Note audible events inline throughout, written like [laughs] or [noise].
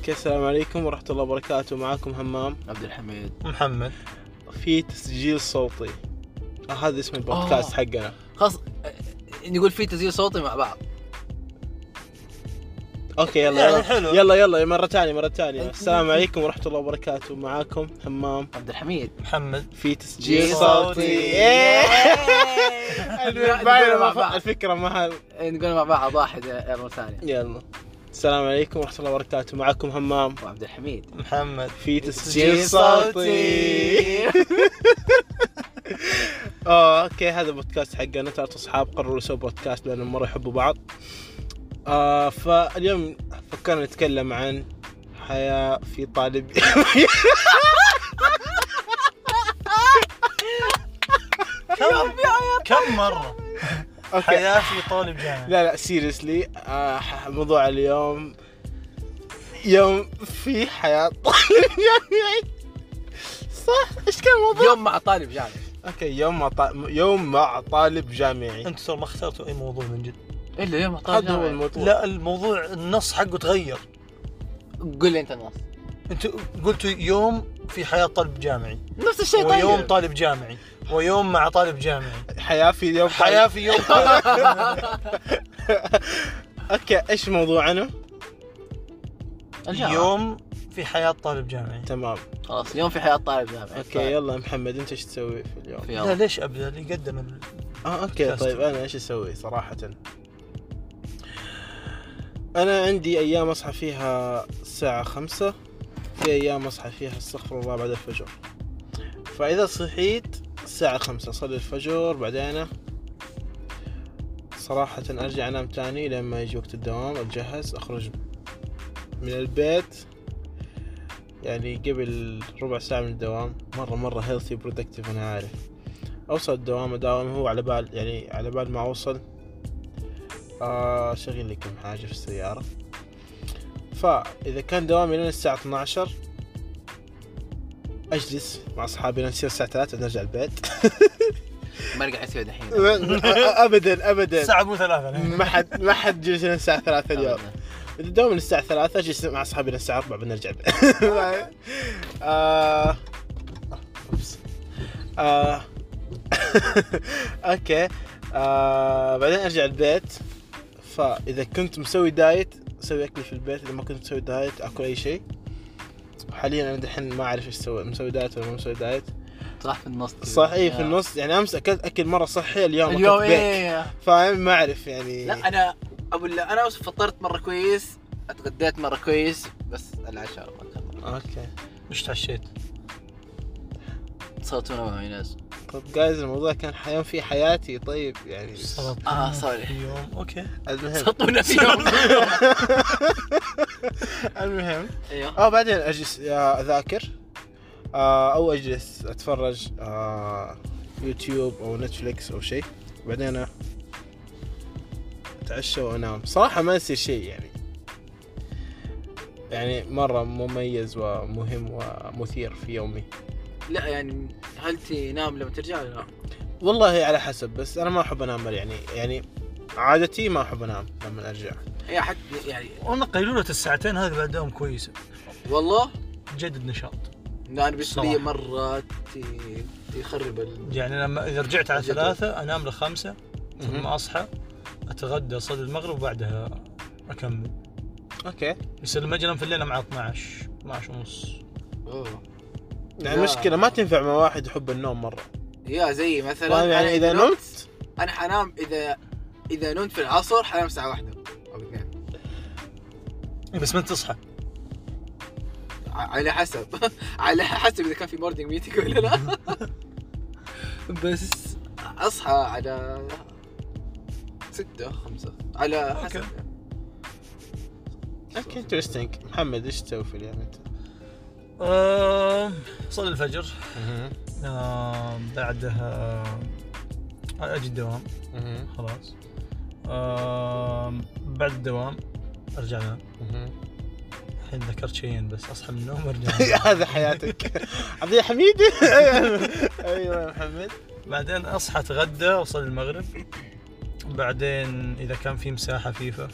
okay السلام عليكم ورحمة الله وبركاته. معاكم همام عبد الحميد. محمد. في تسجيل صوتي. آه هذا اسم البودكاست آه. حقنا. خلاص نقول في تسجيل صوتي مع بعض. okay يلا يعني يلا. حلو. يلا يلا مرة ثانية مرة ثانية. السلام عليكم ورحمة الله وبركاته. معاكم همام عبد الحميد. محمد. في تسجيل جيل صوتي. إيه. [laughs] الفكرة ما نقول مع بعض. واحد مرة ثانية. يلا. السلام عليكم ورحمة الله وبركاته. معاكم همام وعبد الحميد. محمد. في تسجيل صوتي. [laughs] آه أوكي هذا بودكاست حقنا. ثلاث أصحاب قرروا يسووا بودكاست لأنهم مرة يحبوا بعض. آه فاليوم فكرنا نتكلم عن حياة في طالب. [laughs] كم كم مرة؟ حياة في طالب جامعي لا لا سيريسلي آه موضوع اليوم يوم في حياة طالب جامعي. صح؟ إيش كان الموضوع؟ يوم مع طالب جامعي. أوكي يوم مع ط... يوم مع طالب جامعي. أنتم ترى ما اخترتوا أي موضوع من جد. إلا يوم مع طالب هذا هو جامعي. الموضوع. لا الموضوع النص حقه تغير. قول لي أنت النص. أنتوا قلتوا يوم في حياة طالب جامعي. نفس الشيء ويوم طيب طالب جامعي. ويوم مع طالب جامعي حياة في يوم حياة في يوم طالب [laughs] okay إيش موضوعنا؟ الجامعة. يوم في حياة طالب جامعي تمام خلاص يوم في حياة طالب جامعي okay يلا محمد أنت إيش تسوي في اليوم؟ في لا يوم ليش أبدأ اللي قدم ال- آه okay بودكاست. طيب أنا إيش أسوي صراحة؟ أنا عندي أيام أصحى فيها الساعة خمسة في أيام أصحى فيها استغفر الله بعد الفجر فإذا صحيت الساعة خمسة اصلي الفجر بعدين صراحة أرجع أنام تاني لما يجي وقت الدوام أتجهز أخرج من البيت. يعني قبل ربع ساعة من الدوام مرة مرة healthy productive أنا عارف. أوصل الدوام أداوم هو على بال يعني على بال ما أوصل آه شغل لي كم حاجة في السيارة. فإذا كان دوامي لين الساعة 12 أجلس مع أصحابي لين تصير الساعة 3 نرجع البيت. [laughs] [laughs] ما قاعد يسوي دحين [laughs] أبدا أبدا. الساعة مو ثلاثة ما حد ما حد جلس لين الساعة 3 اليوم. من الساعة 3 أجلس مع أصحابي لين الساعة 4 بنرجع البيت. آه... آه... okay. آه... بعدين أرجع البيت. فإذا كنت مسوي دايت أسوي أكلي في البيت. إذا ما كنت مسوي دايت أكل أي شيء. حاليا أنا دحين ما أعرف إيش أسوي مسوي دايت ولا ما مسوي دايت. صح في النص. صح اي في النص. يعني أمس أكلت أكل مرة صحي اليوم اليوم أكلت إيه. فاهم؟ ما أعرف يعني. لا أنا أقول لا أنا فطرت مرة كويس أتغديت مرة كويس بس العشاء. أوكي. إيش تعشيت؟ صوتونا مع ناس طب جايز الموضوع كان حيوم في حياتي طيب يعني. آه، sorry. يوم؟ okay. المهم. صوتونا في يوم؟ [laughs] [laughs] المهم أيوه. آه بعدين أجلس يا أذاكر آه أو أجلس أتفرج آه يوتيوب أو Netflix أو شيء. بعدين أتعشى وأنام. صراحة ما يصير شيء يعني. يعني مرة مميز ومهم ومثير في يومي. لا يعني هل تنام لما ترجع ولا لا؟ والله على حسب بس أنا ما أحب أنام يعني يعني عادتي ما أحب أنام لما أرجع هي حتى يعني وأنا قيلولة الساعتين هذه بعد دوام كويسة والله تجدد نشاط لا أنا بالنسبة لي صراحة. مرة ت- تخرب ال... يعني لما إذا رجعت على. ثلاثة أنام لخمسة ثم مهم. أصحى أتغدى أصلي المغرب وبعدها أكمل أوكي بس لما أجي انام في الليل مع 12 12 ونص أوه. يعني لا. المشكلة ما تنفع مع واحد يحب النوم مرة يا زي مثلا طيب يعني أنا إذا نمت أنا حنام إذا إذا نمت في العصر حنام الساعة واحدة. أو اثنين. بس ما تصحى؟ على حسب. [laughs] على حسب إذا كان في morning meeting ولا لا. [laughs] بس أصحى على ستة خمسة. على حسب. okay interesting محمد إيش تسوي في اليوم أنت؟ اصلي الفجر. بعدها أجي الدوام خلاص. آه، بعد الدوام ارجع انام الحين ذكرت شيئين بس أصحى من النوم وارجع. [laughs] هذا حياتك عبد الحميد [laughs] أيوه يا محمد بعدين أصحى أتغدى واصلي المغرب بعدين إذا كان في مساحة فيفا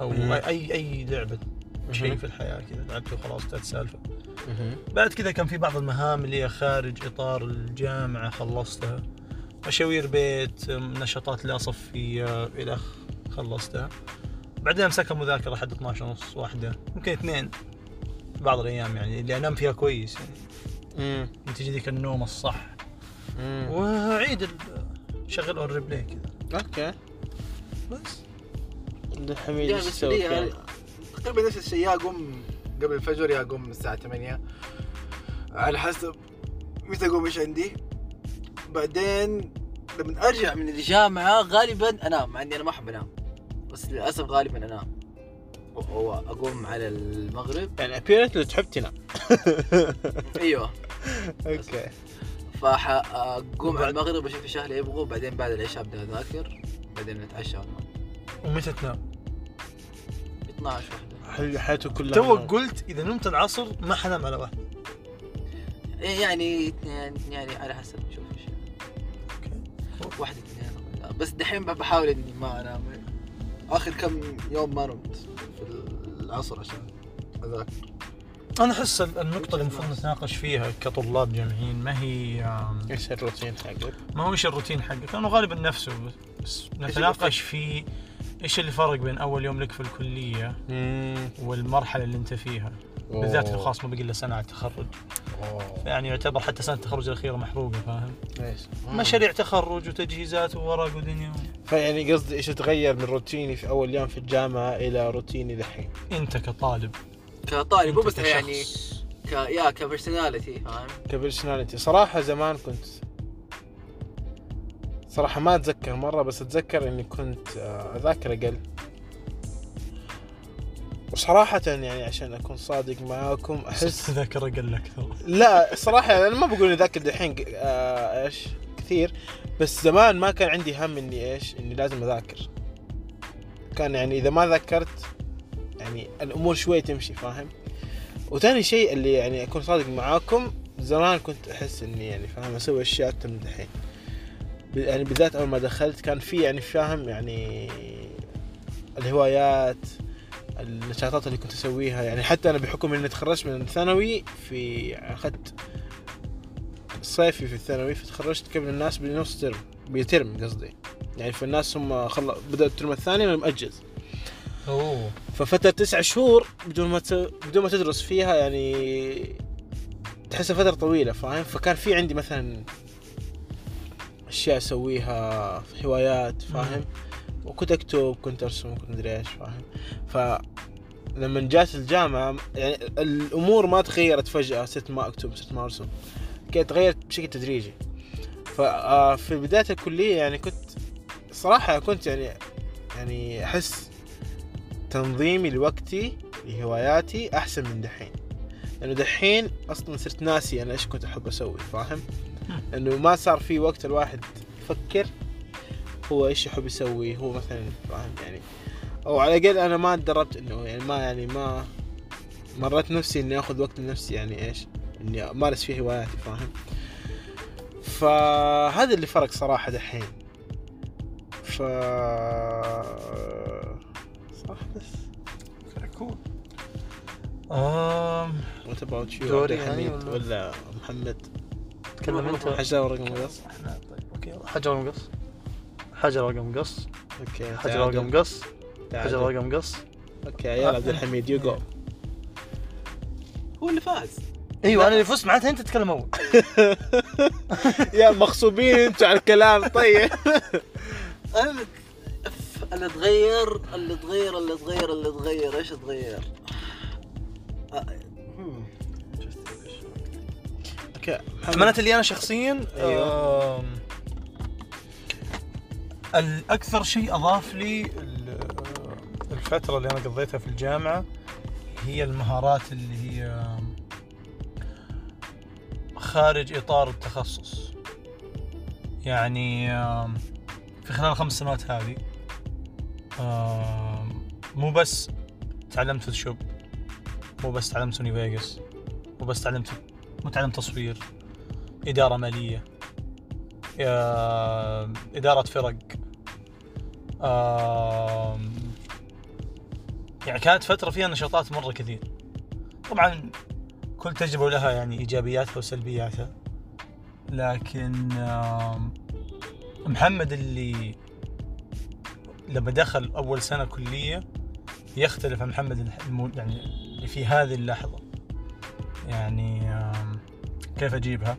أو. اي اي لعبة شيء. في الحياة كذا لعبته وخلاص انتهت السالفه. بعد كذا كان في بعض المهام اللي هي خارج إطار الجامعة خلصتها مشاوير بيت نشاطات لا صفيه إلى اخ خلصتها. بعدين امسكها مذاكرة لحد 12 ونص واحدة يمكن اثنين بعض الأيام يعني اللي أنام فيها كويس يعني. مم. تجي ذيك النوم الصح. مم. وأعيد ال- شغل on replay كذا. okay. بس. عبد الحميد إيش تسوي لي كان؟ تقريبا نفس الشيء يا اقوم قبل الفجر يا اقوم الساعة 8 على حسب متى أقوم إيش عندي؟ بعدين لما أرجع من الجامعة غالبا أنام مع إني أنا ما أحب أنام. بس للأسف غالبا أنام. واقوم على المغرب. يعني apparently تحب تنام. [laughs] أيوه. أوكي. فاقوم على المغرب أشوف إيش أهلي يبغوا بعدين بعد العشاء أبدأ أذاكر بعدين نتعشى وننام ومتى تنام؟ 12 وحده حي- حياته كلها توك نوم. قلت إذا نمت العصر ما حنام على واحد. يعني يعني يعني على حسب نشوف واحدة اثنين بس دحين بحاول إني ما أنام آخر كم يوم ما نمت في العصر عشان أذاكر أنا أحس النقطة اللي المفروض نتناقش فيها كطلاب جامعيين ما هي إيش الروتين حقك؟ ما هو إيش الروتين حقك لأنه غالبا نفسه بس نتناقش في إيش اللي فرق بين أول يوم لك في الكلية. والمرحلة اللي أنت فيها بالذات. الخاص ما بقي إلا سنة على التخرج. يعني يعتبر حتى سنة التخرج الأخيرة محروقة فاهم؟ إيش؟ مشاريع تخرج وتجهيزات وورق ودنيا. فيعني قصدي إيش تغير من روتيني في أول يوم في الجامعة إلى روتيني دحين؟ أنت كطالب. كطالب مو بس يعني. ك يا كبرسوناليتي فاهم؟ كبرسوناليتي صراحة زمان كنت صراحة ما أتذكر مرة بس أتذكر إني كنت آه، أذاكر أقل. وصراحة يعني عشان أكون صادق معاكم أحس ذاكرة قل أكثر. لا صراحة يعني أنا ما بقول إني ذاكر دحين آه إيش كثير بس زمان ما كان عندي هم إني إيش إني لازم أذاكر. كان يعني إذا ما ذكرت يعني الأمور شوي تمشي فاهم؟ وثاني شيء اللي يعني أكون صادق معاكم زمان كنت أحس إني يعني فاهم أسوي أشياء أكثر من دحين. يعني بالذات أول ما دخلت كان في يعني فاهم يعني الهوايات النشاطات اللي كنت أسويها. يعني حتى أنا بحكم إني تخرجت من الثانوي في أخذت صيفي في الثانوي فتخرجت قبل الناس بنص ترم بترم قصدي. يعني في الناس هم خل... بدأوا الترم الثاني أنا مأجز. أوه. ففترة تسعة شهور بدون ما ت... بدون ما تدرس فيها يعني تحسها فترة طويلة فاهم؟ فكان في عندي مثلا أشياء أسويها هوايات فاهم؟ وكنت اكتب كنت ارسم كنت مدري إيش فاهم؟ ف لما جات الجامعة يعني الأمور ما تغيرت فجأة صرت ما أكتب صرت ما أرسم. كانت تغيرت بشكل تدريجي. ففي بداية الكلية يعني كنت صراحة كنت يعني يعني أحس تنظيمي لوقتي لهواياتي أحسن من دحين. لأنه دحين أصلا صرت ناسي أنا إيش كنت أحب أسوي فاهم؟ انه ما صار في وقت الواحد يفكر هو إيش يحب يسوي هو مثلا فاهم يعني. أو على الأقل أنا ما تدربت إنه يعني ما يعني ما مرت نفسي إني آخذ وقت لنفسي يعني إيش إني أمارس فيه هواياتي فاهم؟ فهذا اللي فرق صراحة دحين. ف صح بس. كول آم وات اباوت يو دوري حميد يعني ولا- محمد؟ تكلم أنت. حجار رقم قص. أحنا طيب أوكي حجر رقم قص. حجر رقم قص. أوكي حجر تعادل. رقم قص. تعادل. حجر ورق مقص. okay يلا عبد الحميد يو جو هو اللي فاز. أيوه أنا اللي فزت معناتها أنت تتكلم أول. [laughs] يا مغصوبين أنتوا على الكلام طيب. [laughs] أنا اللي تغير اللي تغير اللي تغير اللي تغير. إيش تغير؟ هم. okay. معناته اللي أنا شخصيا أيوة. الأكثر شيء أضاف لي ال- الفترة اللي أنا قضيتها في الجامعة هي المهارات اللي هي خارج إطار التخصص. يعني في خلال الخمس سنوات هذه مو بس تعلمت Photoshop مو بس تعلمت Sony Vegas مو بس تعلمت مو تعلمت تصوير إدارة مالية إدارة فرق. يعني كانت فترة فيها نشاطات مرة كثير. طبعا كل تجربة لها يعني إيجابياتها وسلبياتها. لكن محمد اللي لما دخل أول سنة كلية يختلف عن محمد يعني اللي في هذه اللحظة. يعني كيف أجيبها؟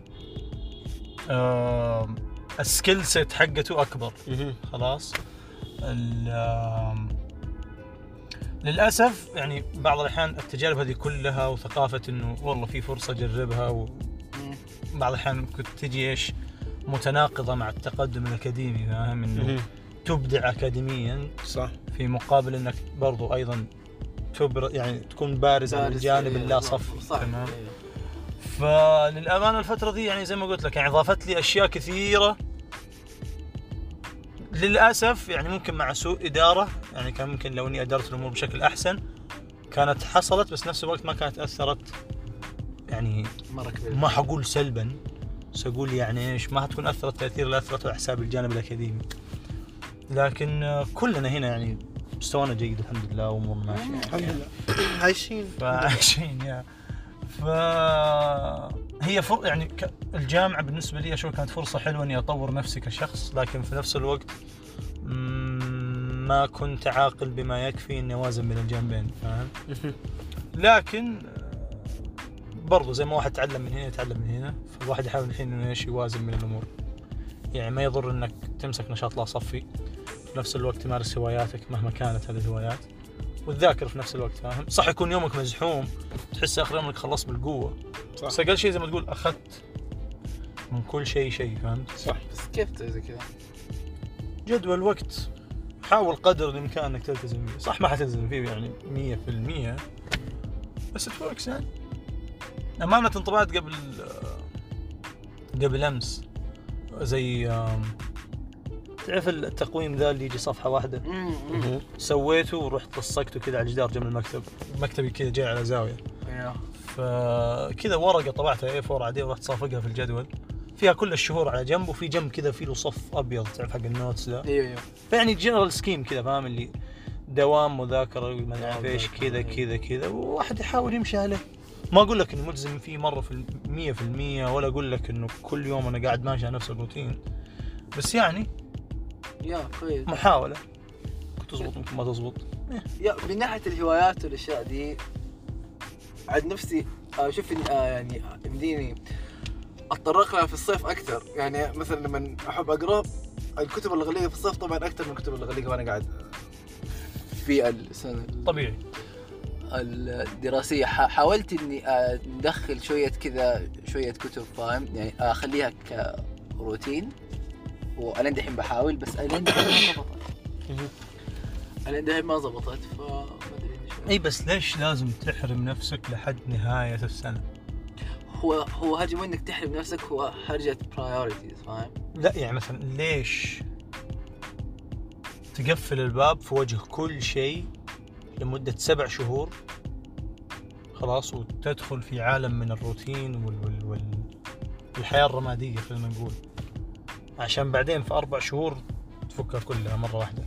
um، ال skill set حقته أكبر. مهم. خلاص؟ للأسف يعني بعض الأحيان التجارب هذه كلها وثقافة إنه والله في فرصة أجربها مم. وبعض الأحيان كنت تجي إيش متناقضة مع التقدم الأكاديمي فاهم إنه. تبدع اكاديميا صح في مقابل إنك برضو أيضا تبر يعني تكون بارز على بارز، الجانب إيه، اللا صفي صح تمام إيه. فللأمانة الفترة دي يعني زي ما قلت لك يعني إضافت لي أشياء كثيرة للأسف يعني ممكن مع سوء إدارة يعني كان ممكن لو إني أدرت الأمور بشكل أحسن كانت حصلت بس نفس الوقت ما كانت أثرت يعني مره كبير ما حقول سلبا سأقول يعني إيش ما حتكون أثرت تأثير اللي اثرته على حساب الجانب الأكاديمي. لكن كلنا هنا يعني مستوانا جيد الحمد لله وامورنا ماشية. الحمد لله. عايشين. [laughs] فعايشين يا. ف هي فر... يعني ك... الجامعة بالنسبة لي أشوف كانت فرصة حلوة إني أطور نفسي كشخص لكن في نفس الوقت ما كنت عاقل بما يكفي إني أوازن بين الجانبين فاهم. لكن برضو زي ما واحد يتعلم من هنا يتعلم من هنا فالواحد يحاول الحين إنه إيش يوازن بين الأمور. يعني ما يضر إنك تمسك نشاط لا صفي في نفس الوقت تمارس هواياتك مهما كانت هذه الهوايات. وتذاكر في نفس الوقت فاهم؟ صح يكون يومك مزحوم تحس آخر يوم إنك خلصت بالقوة. صح. بس أقل شيء زي ما تقول أخذت من كل شيء شيء فهمت؟ صح. بس كيف زي كذا؟ جدول وقت. حاول قدر الإمكان إنك تلتزم فيه. صح ما حتلتزم فيه يعني 100% بس اتوركس يعني. أمانة انطبعت قبل قبل أمس زي تعرف التقويم ذا اللي يجي صفحة واحدة. سويته ورحت لصقته كذا على الجدار جنب المكتب. مكتبي كذا جاي على زاوية. فكذا ورقة طبعتها A4 عادية ورحت صافقها في الجدول. فيها كل الشهور على جنب وفي جنب كذا في له صف أبيض تعرف حق ال notes ذا؟ أيوه أيوه. فيعني general scheme كذا فاهم؟ اللي دوام مذاكرة ما اعرف إيش مذاكرة، كذا إيه. كذا كذا. وواحد يحاول يمشي عليه. ما أقول لك اني ملزم فيه مرة في المية في المية ولا أقول لك إنه كل يوم أنا قاعد ماشي على نفس الروتين. بس يعني يا كويس محاولة. ممكن تزبط ممكن ما تزبط. يا من ناحية الهوايات والأشياء دي عاد نفسي أشوف إن- آه يعني يمديني اتطرق لها في الصيف أكثر. يعني مثلا لما أحب أقرأ الكتب الغاليه في الصيف طبعا أكثر من الكتب الغاليه وأنا قاعد في السنة. طبيعي. الدراسية حاولت إني آه، ندخل شوية كذا شوية كتب فاهم؟ يعني أخليها كروتين. وأنا دحين بحاول بس الين دحين ما ضبطت مهم. الين دحين ما ضبطت فما أدري إي بس ليش لازم تحرم نفسك لحد نهاية السنة؟ هو هو هرجة مو إنك تحرم نفسك هو هرجة priorities فاهم؟ لا يعني مثلا ليش تقفل الباب في وجه كل شيء لمدة سبع شهور؟ خلاص وتدخل في عالم من الروتين وال وال الرمادية خلينا نقول. عشان بعدين في أربع شهور تفكها كلها مرة واحدة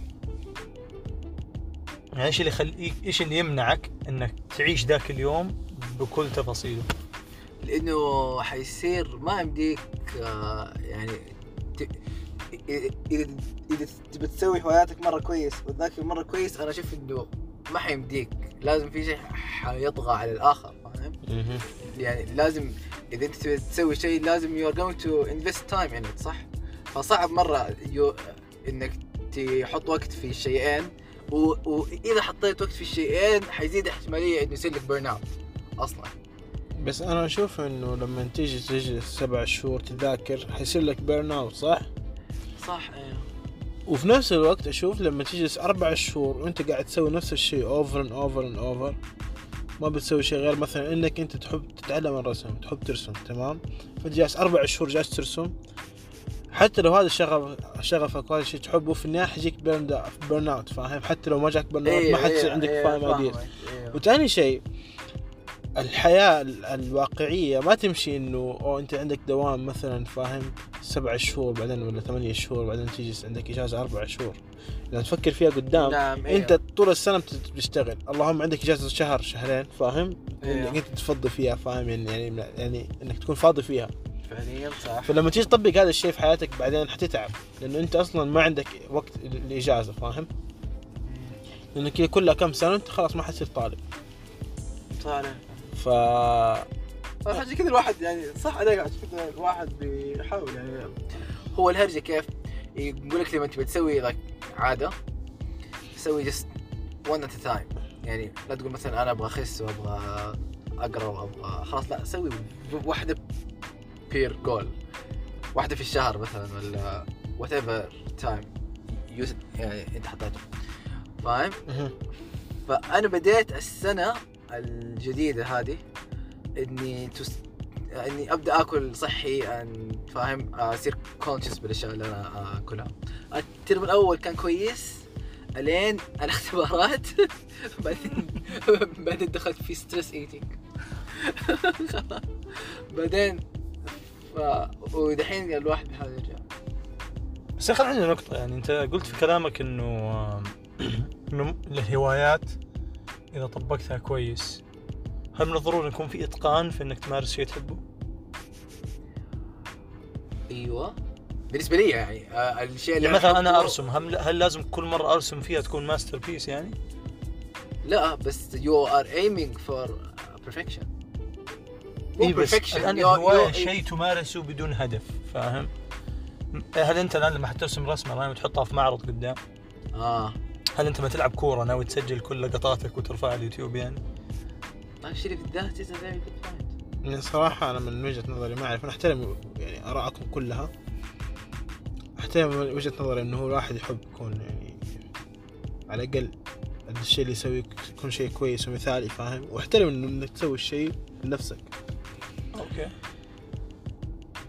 يعني إيش اللي يخليك إيش اللي يمنعك إنك تعيش ذاك اليوم بكل تفاصيله لأنه حيصير ما يمديك آه، يعني. إذا إذا تبي تسوي هواياتك مرة كويس وتذاكر مرة كويس أنا أشوف إنه ما حيمديك لازم في شيء حيطغى على الآخر فاهم؟ يعني لازم إذا أنت تبي تسوي شيء لازم you are going to invest time in صح؟ فصعب مرة you إنك تحط وقت في الشيئين و... وإذا حطيت وقت في الشيئين حيزيد احتمالية إنه يصير لك burn out أصلا. بس أنا أشوف إنه لما تيجي تجلس سبع شهور تذاكر حيصير لك burn out صح؟ صح أيوه وفي نفس الوقت أشوف لما تجلس أربع شهور وأنت قاعد تسوي نفس الشيء over and over and over ما بتسوي شيء غير مثلا إنك أنت تحب تتعلم الرسم تحب ترسم تمام؟ فجالس أربع شهور جالس ترسم حتى لو هذا شغف شغفك وهذا الشيء تحبه في النهاية حيجيك burn burn out فاهم؟ حتى لو ما جاك burn out ما حتصير عندك فاهم ideas. وثاني شيء الحياة ال- الواقعية ما تمشي إنه أو أنت عندك دوام مثلا فاهم؟ سبع شهور بعدين ولا ثمانية شهور بعدين تيجي عندك إجازة أربع شهور. لما تفكر فيها قدام نعم إيه. أنت طول السنة بت- بتشتغل. اللهم عندك إجازة شهر شهرين فاهم؟ إيه. إنك أنت تفضي فيها فاهم؟ يعني يعني يعني إنك تكون فاضي فيها. فعليا صح فلما تيجي تطبق هذا الشيء في حياتك بعدين حتتعب لأنه أنت أصلا ما عندك وقت الاجازة فاهم؟ لانك هي كلها كم سنة أنت خلاص ما حتصير طالب. صالح ف عشان كذا الواحد يعني صح عليك عشان كذا الواحد بيحاول يعني. هو الهرجة كيف؟ يقول لك لما تبي تسوي لك عادة سوي just one at a time. يعني لا تقول مثلا أنا أبغى أخس وأبغى أقرأ وابغى خلاص لا سوي واحدة per goal واحدة في الشهر مثلا ولا whatever time يعني أنت حطيته. فاهم؟ فأنا بديت السنة الجديدة هذه إني تس... إني أبدأ آكل صحي أن فاهم؟ أصير conscious بالأشياء اللي أنا آكلها. الترم الأول كان كويس. الين الاختبارات [laughs] بعدين [laughs] بعدين دخلت في stress [laughs] eating بعدين ف... ودحين الواحد بيحاول يرجع بس يا أخي عندي نقطة يعني أنت قلت في كلامك إنه إنه الهوايات إذا طبقتها كويس هل من الضروري يكون في إتقان في إنك تمارس شيء تحبه؟ أيوه بالنسبة لي يعني آه، الشيء اللي يعني مثلا أنا أرسم هل, هل لازم كل مرة أرسم فيها تكون masterpiece يعني؟ لا بس you're aiming for perfection مو إيه بس الان you're- شيء تمارسه بدون هدف فاهم؟ هل أنت الآن لما حترسم رسمة ناوي تحطها في معرض قدام؟ آه. هل أنت ما تلعب كورة ناوي تسجل كل لقطاتك وترفعها على اليوتيوب يعني؟ a very good point يعني صراحة أنا من وجهة نظري ما أعرف أنا أحترم يعني آراءكم كلها. أحترم من وجهة نظري إنه هو الواحد يحب يكون يعني على الأقل الشيء اللي يسويه يكون شيء كويس ومثالي فاهم؟ وأحترم إنه إنك تسوي الشيء لنفسك. أوكي.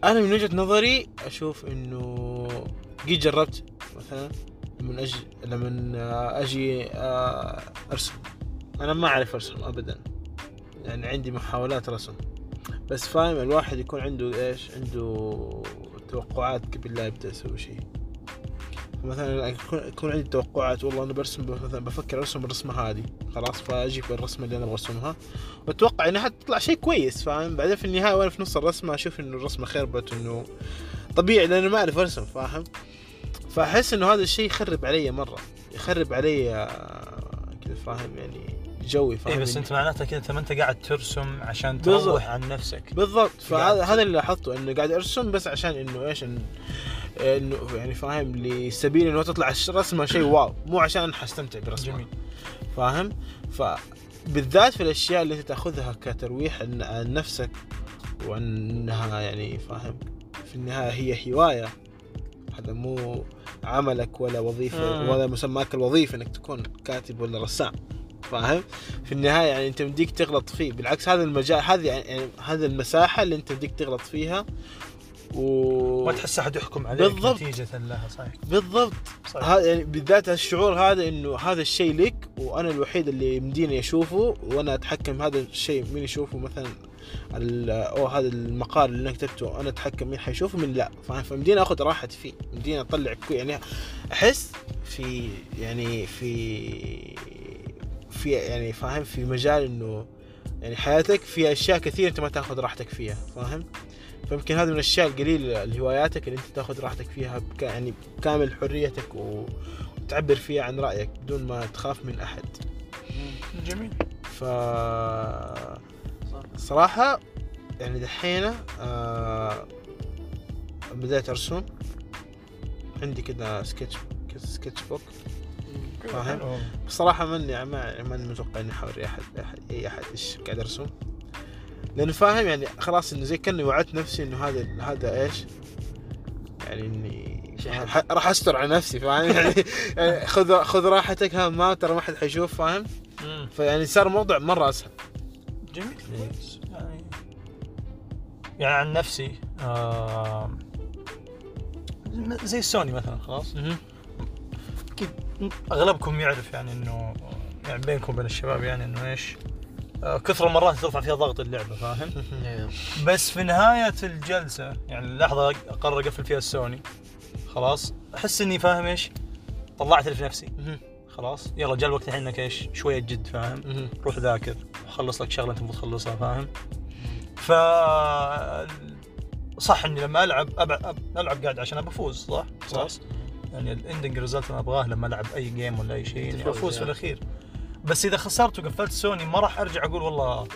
أنا من وجهة نظري أشوف إنه جيت جربت مثلا لما أجي لما أجي آه، أرسم. أنا ما أعرف أرسم أبدا. يعني عندي محاولات رسم. بس فاهم الواحد يكون عنده إيش؟ عنده توقعات قبل لا يبدأ يسوي شيء. مثلا يكون عندي توقعات والله أنا برسم مثلا بفكر أرسم الرسمة هذه. خلاص فأجيب الرسمة اللي أنا أبغى أرسمها. وأتوقع إنها حتطلع شيء كويس فاهم؟ بعدين في النهاية وأنا في نص الرسمة أشوف إنه الرسمة خربت إنه طبيعي لأنه ما أعرف أرسم فاهم؟ فأحس إنه هذا الشيء يخرب علي مرة. يخرب علي آه، كذا فاهم؟ يعني جوي فاهم؟ اي بس أنت معناته كذا انت ما أنت قاعد ترسم عشان. تروح عن نفسك. بالضبط. فهذا هذا اللي لاحظته إنه قاعد أرسم بس عشان إنه إيش انه إنه يعني فاهم لسبيل إنه تطلع الرسمة شيء واو. مو عشان حستمتع برسمه جميل. فاهم؟ فبالذات في الأشياء اللي تأخذها كترويح عن نفسك وأنها يعني فاهم في النهاية هي هواية. هذا مو عملك ولا وظيفة مم. ولا مسماك الوظيفة إنك تكون كاتب ولا رسام. فاهم؟ في النهاية يعني أنت مديك تغلط فيه. بالعكس هذا المجال هذه يعني يعني هذه المساحة اللي أنت مديك تغلط فيها. و ما تحس أحد يحكم عليك بالضبط. نتيجة لها صحيح. بالضبط. صحيح. يعني بالذات الشعور هذا إنه هذا الشيء لك وأنا الوحيد اللي يمديني أشوفه وأنا أتحكم هذا الشيء مين يشوفه مثلا أو هذا المقال اللي أنا كتبته أنا أتحكم مين حيشوفه من لا. فاهم فمديني أخذ راحتي فيه. مديني أطلع يعني أحس في يعني في في يعني فاهم في مجال إنه يعني حياتك فيها أشياء كثير أنت ما تأخذ راحتك فيها فاهم؟ فيمكن هذه من الأشياء القليلة الهواياتك اللي أنت تاخذ راحتك فيها بك يعني بكامل حريتك و- وتعبر فيها عن رأيك بدون ما تخاف من أحد. جميل. ف. صراحة يعني دحين آه بديت أرسم. عندي كذا سكتش سكتش بوك. فاهم؟ بصراحة ماني ما ماني متوقع إني احاوري احد احد أي أحد إيش قاعد ارسم لأنه فاهم يعني خلاص إنه زي كأني وعدت نفسي إنه هذا هذا إيش؟ يعني إني راح أستر على نفسي فاهم؟ يعني, [laughs] يعني خذ خذ راحتك ها ما ترى ما حد حيشوف فاهم. فيعني صار الموضوع مرة أسهل. جميل. كويس يعني يعني عن نفسي آه زي السوني مثلا خلاص؟ أكيد أغلبكم يعرف يعني إنه يعني بينكم وبين الشباب يعني إنه إيش؟ كثر المرات ترفع فيها ضغط اللعبة فاهم؟ [laughs] إيه. بس في نهاية الجلسة يعني اللحظه أقرر أقفل فيها السوني. خلاص. أحس إني فاهم إيش؟ طلعت اللي في نفسي. خلاص. يلا جاء الوقت الحين إنك إيش؟ شوية جد فاهم؟ روح ذاكر. خلص لك شغلة أنت المفروض تخلصها فاهم ف صح إني لما ألعب أبع... أب... ألعب قاعد عشان ابى أفوز صح؟ خلاص. يعني ال ending result أنا أبغاه لما ألعب أي game ولا أي شيء تفوز، أفوز في يعني. الأخير. بس إذا خسرت وقفلت سوني ما راح أرجع أقول والله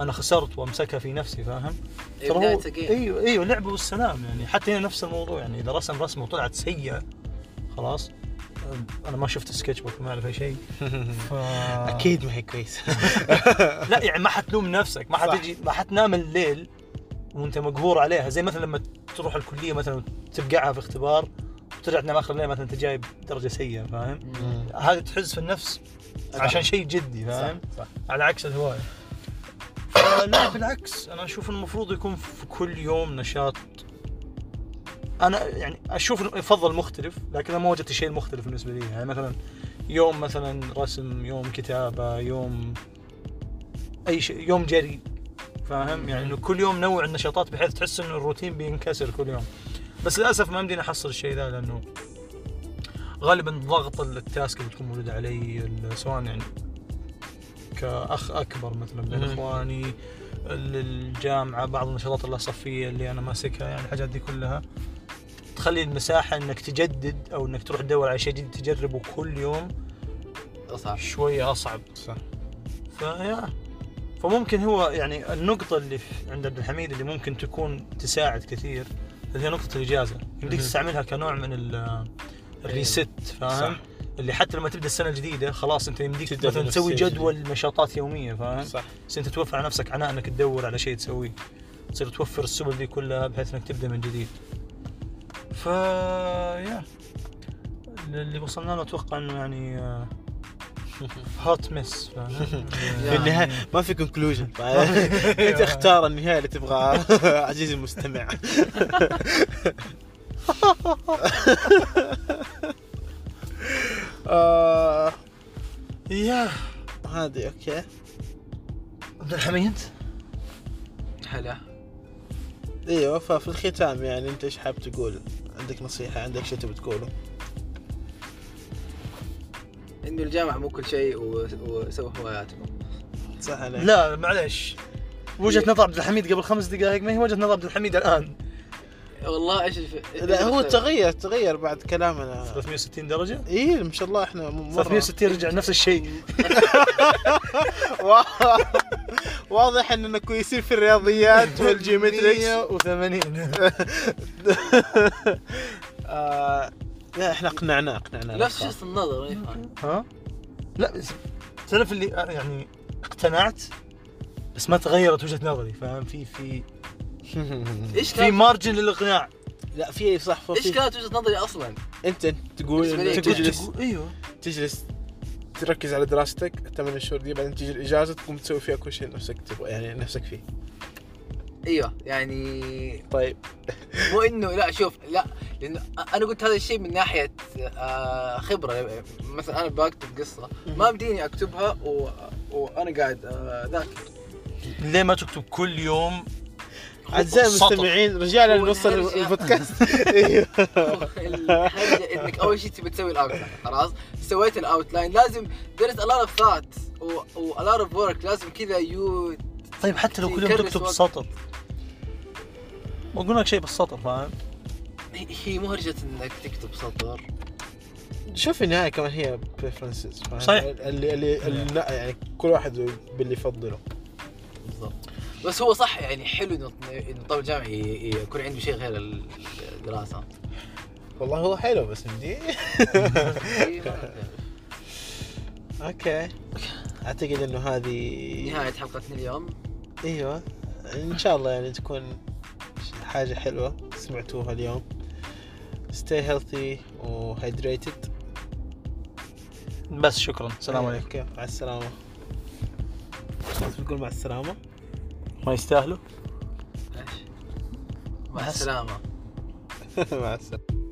أنا خسرت وأمسكها في نفسي فاهم؟ إيه، ترى بداية هو ال game. إيوه إيوه لعبه والسلام يعني حتى هنا نفس الموضوع يعني إذا رسم رسمة وطلعت سيئة خلاص أنا ما شفت sketchbook ما أعرف أي شيء [laughs] ف... أكيد ما هي كويس [laughs] لا يعني ما حتلوم نفسك ما. حتجي ما حتنام الليل وأنت مقهور عليها زي مثلا لما تروح الكلية مثلا تبقعها في اختبار وترجع تنام آخر الليل مثلا أنت جايب درجة سيئة فاهم؟ هذا تحز في النفس عشان شيء جدي فاهم؟ صح. صح على عكس الهواية. فلا بالعكس. أنا أشوف المفروض يكون في كل يوم نشاط. أنا يعني أشوف يفضل مختلف لكن أنا ما وجدت شيء مختلف بالنسبة لي. يعني مثلا يوم مثلا رسم يوم كتابة يوم أي شيء يوم جري فاهم؟ يعني إنه كل يوم نوع النشاطات بحيث تحس إنه الروتين بينكسر كل يوم. بس للأسف ما يمديني أحصل الشيء ذا لأنه غالبا ضغط ال tasks اللي تكون موجودة علي سواء يعني كأخ أكبر مثلا بين. إخواني ال- الجامعة بعض النشاطات الصفيه اللي أنا ماسكها يعني الحاجات دي كلها. تخلي المساحة إنك تجدد أو إنك تروح تدور على شيء جديد تجربه كل يوم أصعب. شوية أصعب. صح. فيا. فممكن هو يعني النقطة اللي عند عبد الحميد اللي ممكن تكون تساعد كثير اللي هي نقطة الإجازة. يمديك. تستعملها كنوع من ال- الريست فاهم؟ صح. اللي حتى لما تبدأ السنة الجديدة خلاص أنت يمديك مثلا تسوي. جدول نشاطات يومية فاهم؟ صح بس أنت توفر على نفسك عناء إنك تدور على شيء تسويه تصير توفر السبل دي كلها بحيث إنك تبدأ من جديد ف يا اللي وصلنا له أتوقع إنه يعني hot mess [laughs] في النهاية ما في conclusion [laughs] [laughs] أنت اختار النهاية اللي تبغاها عزيزي المستمع آه، يا هذه okay. عبد الحميد. هلا. إيوه ففي الختام يعني أنت إيش حاب تقول؟ عندك نصيحة؟ عندك شيء تبي تقوله؟ إنه الجامعة مو كل شيء وسووا هواياتكم. صح عليك لا معلش وجهة نظر عبد الحميد قبل خمس دقائق ما هي وجهة نظر عبد الحميد الآن. والله إيش. لا هو تغير تغير بعد كلامنا. 360 درجة؟ إيه ما شاء الله إحنا مرة. 360 رجع نفس الشيء. [laughs] وا- واضح إننا كويسين في الرياضيات والجيومتريكس. 180 [laughs] آه لا إحنا اقنعناه اقنعناه. نفس شخص النظر؟ ماني فاهم ها؟ لا تعرف اللي يعني اقتنعت بس ما تغيرت وجهة نظري فاهم؟ في في [laughs] إيش في مارجن للإقناع. لا في صح إيش في كانت وجهة نظري أصلا؟ أنت تقول تجلس أيوه. تجلس تركز على دراستك الثمان شهور دي بعدين تجي الإجازة تقوم تسوي فيها كل شيء نفسك تبغى يعني نفسك فيه. أيوه يعني طيب. مو انه لا شوف لا لأنه أنا قلت هذا الشيء من ناحية آه، خبرة. مثلا أنا بكتب قصة ما بديني أكتبها و... وأنا قاعد آه، ذاكر. ليه ما تكتب كل يوم أعزائي؟ المستمعين رجعنا نوصل الهرجة. البودكاست. [laughs] [laughs] أيوه. إنك أول شيء تبي تسوي ال outline خلاص؟ سويت ال outline لازم there's a lot of thought و, و a lot of work. لازم كذا you طيب حتى لو كل يوم تكتب. سطر ما قلنا لك شيء بالسطر فاهم؟ هي مهرجة إنك تكتب سطر. شوف النهاية كمان هي بريفرنسز صحيح. اللي اللي, اللي يعني كل واحد باللي يفضله. بالضبط. بس هو صح يعني حلو إنه إنه طالب جامعي يكون عنده شيء غير الدراسة. والله هو حلو بس أعرف. [laughs] Okay. أعتقد إنه هذه نهاية حلقتنا اليوم. إيوه. إن شاء الله يعني تكون حاجة حلوة سمعتوها اليوم. Stay healthy و hydrated بس شكرا. السلام عليكم. Okay. مع السلامة. تقول مع السلامة. ما يستاهلوا إيش؟ مع. السلامة [laughs] مع السلامة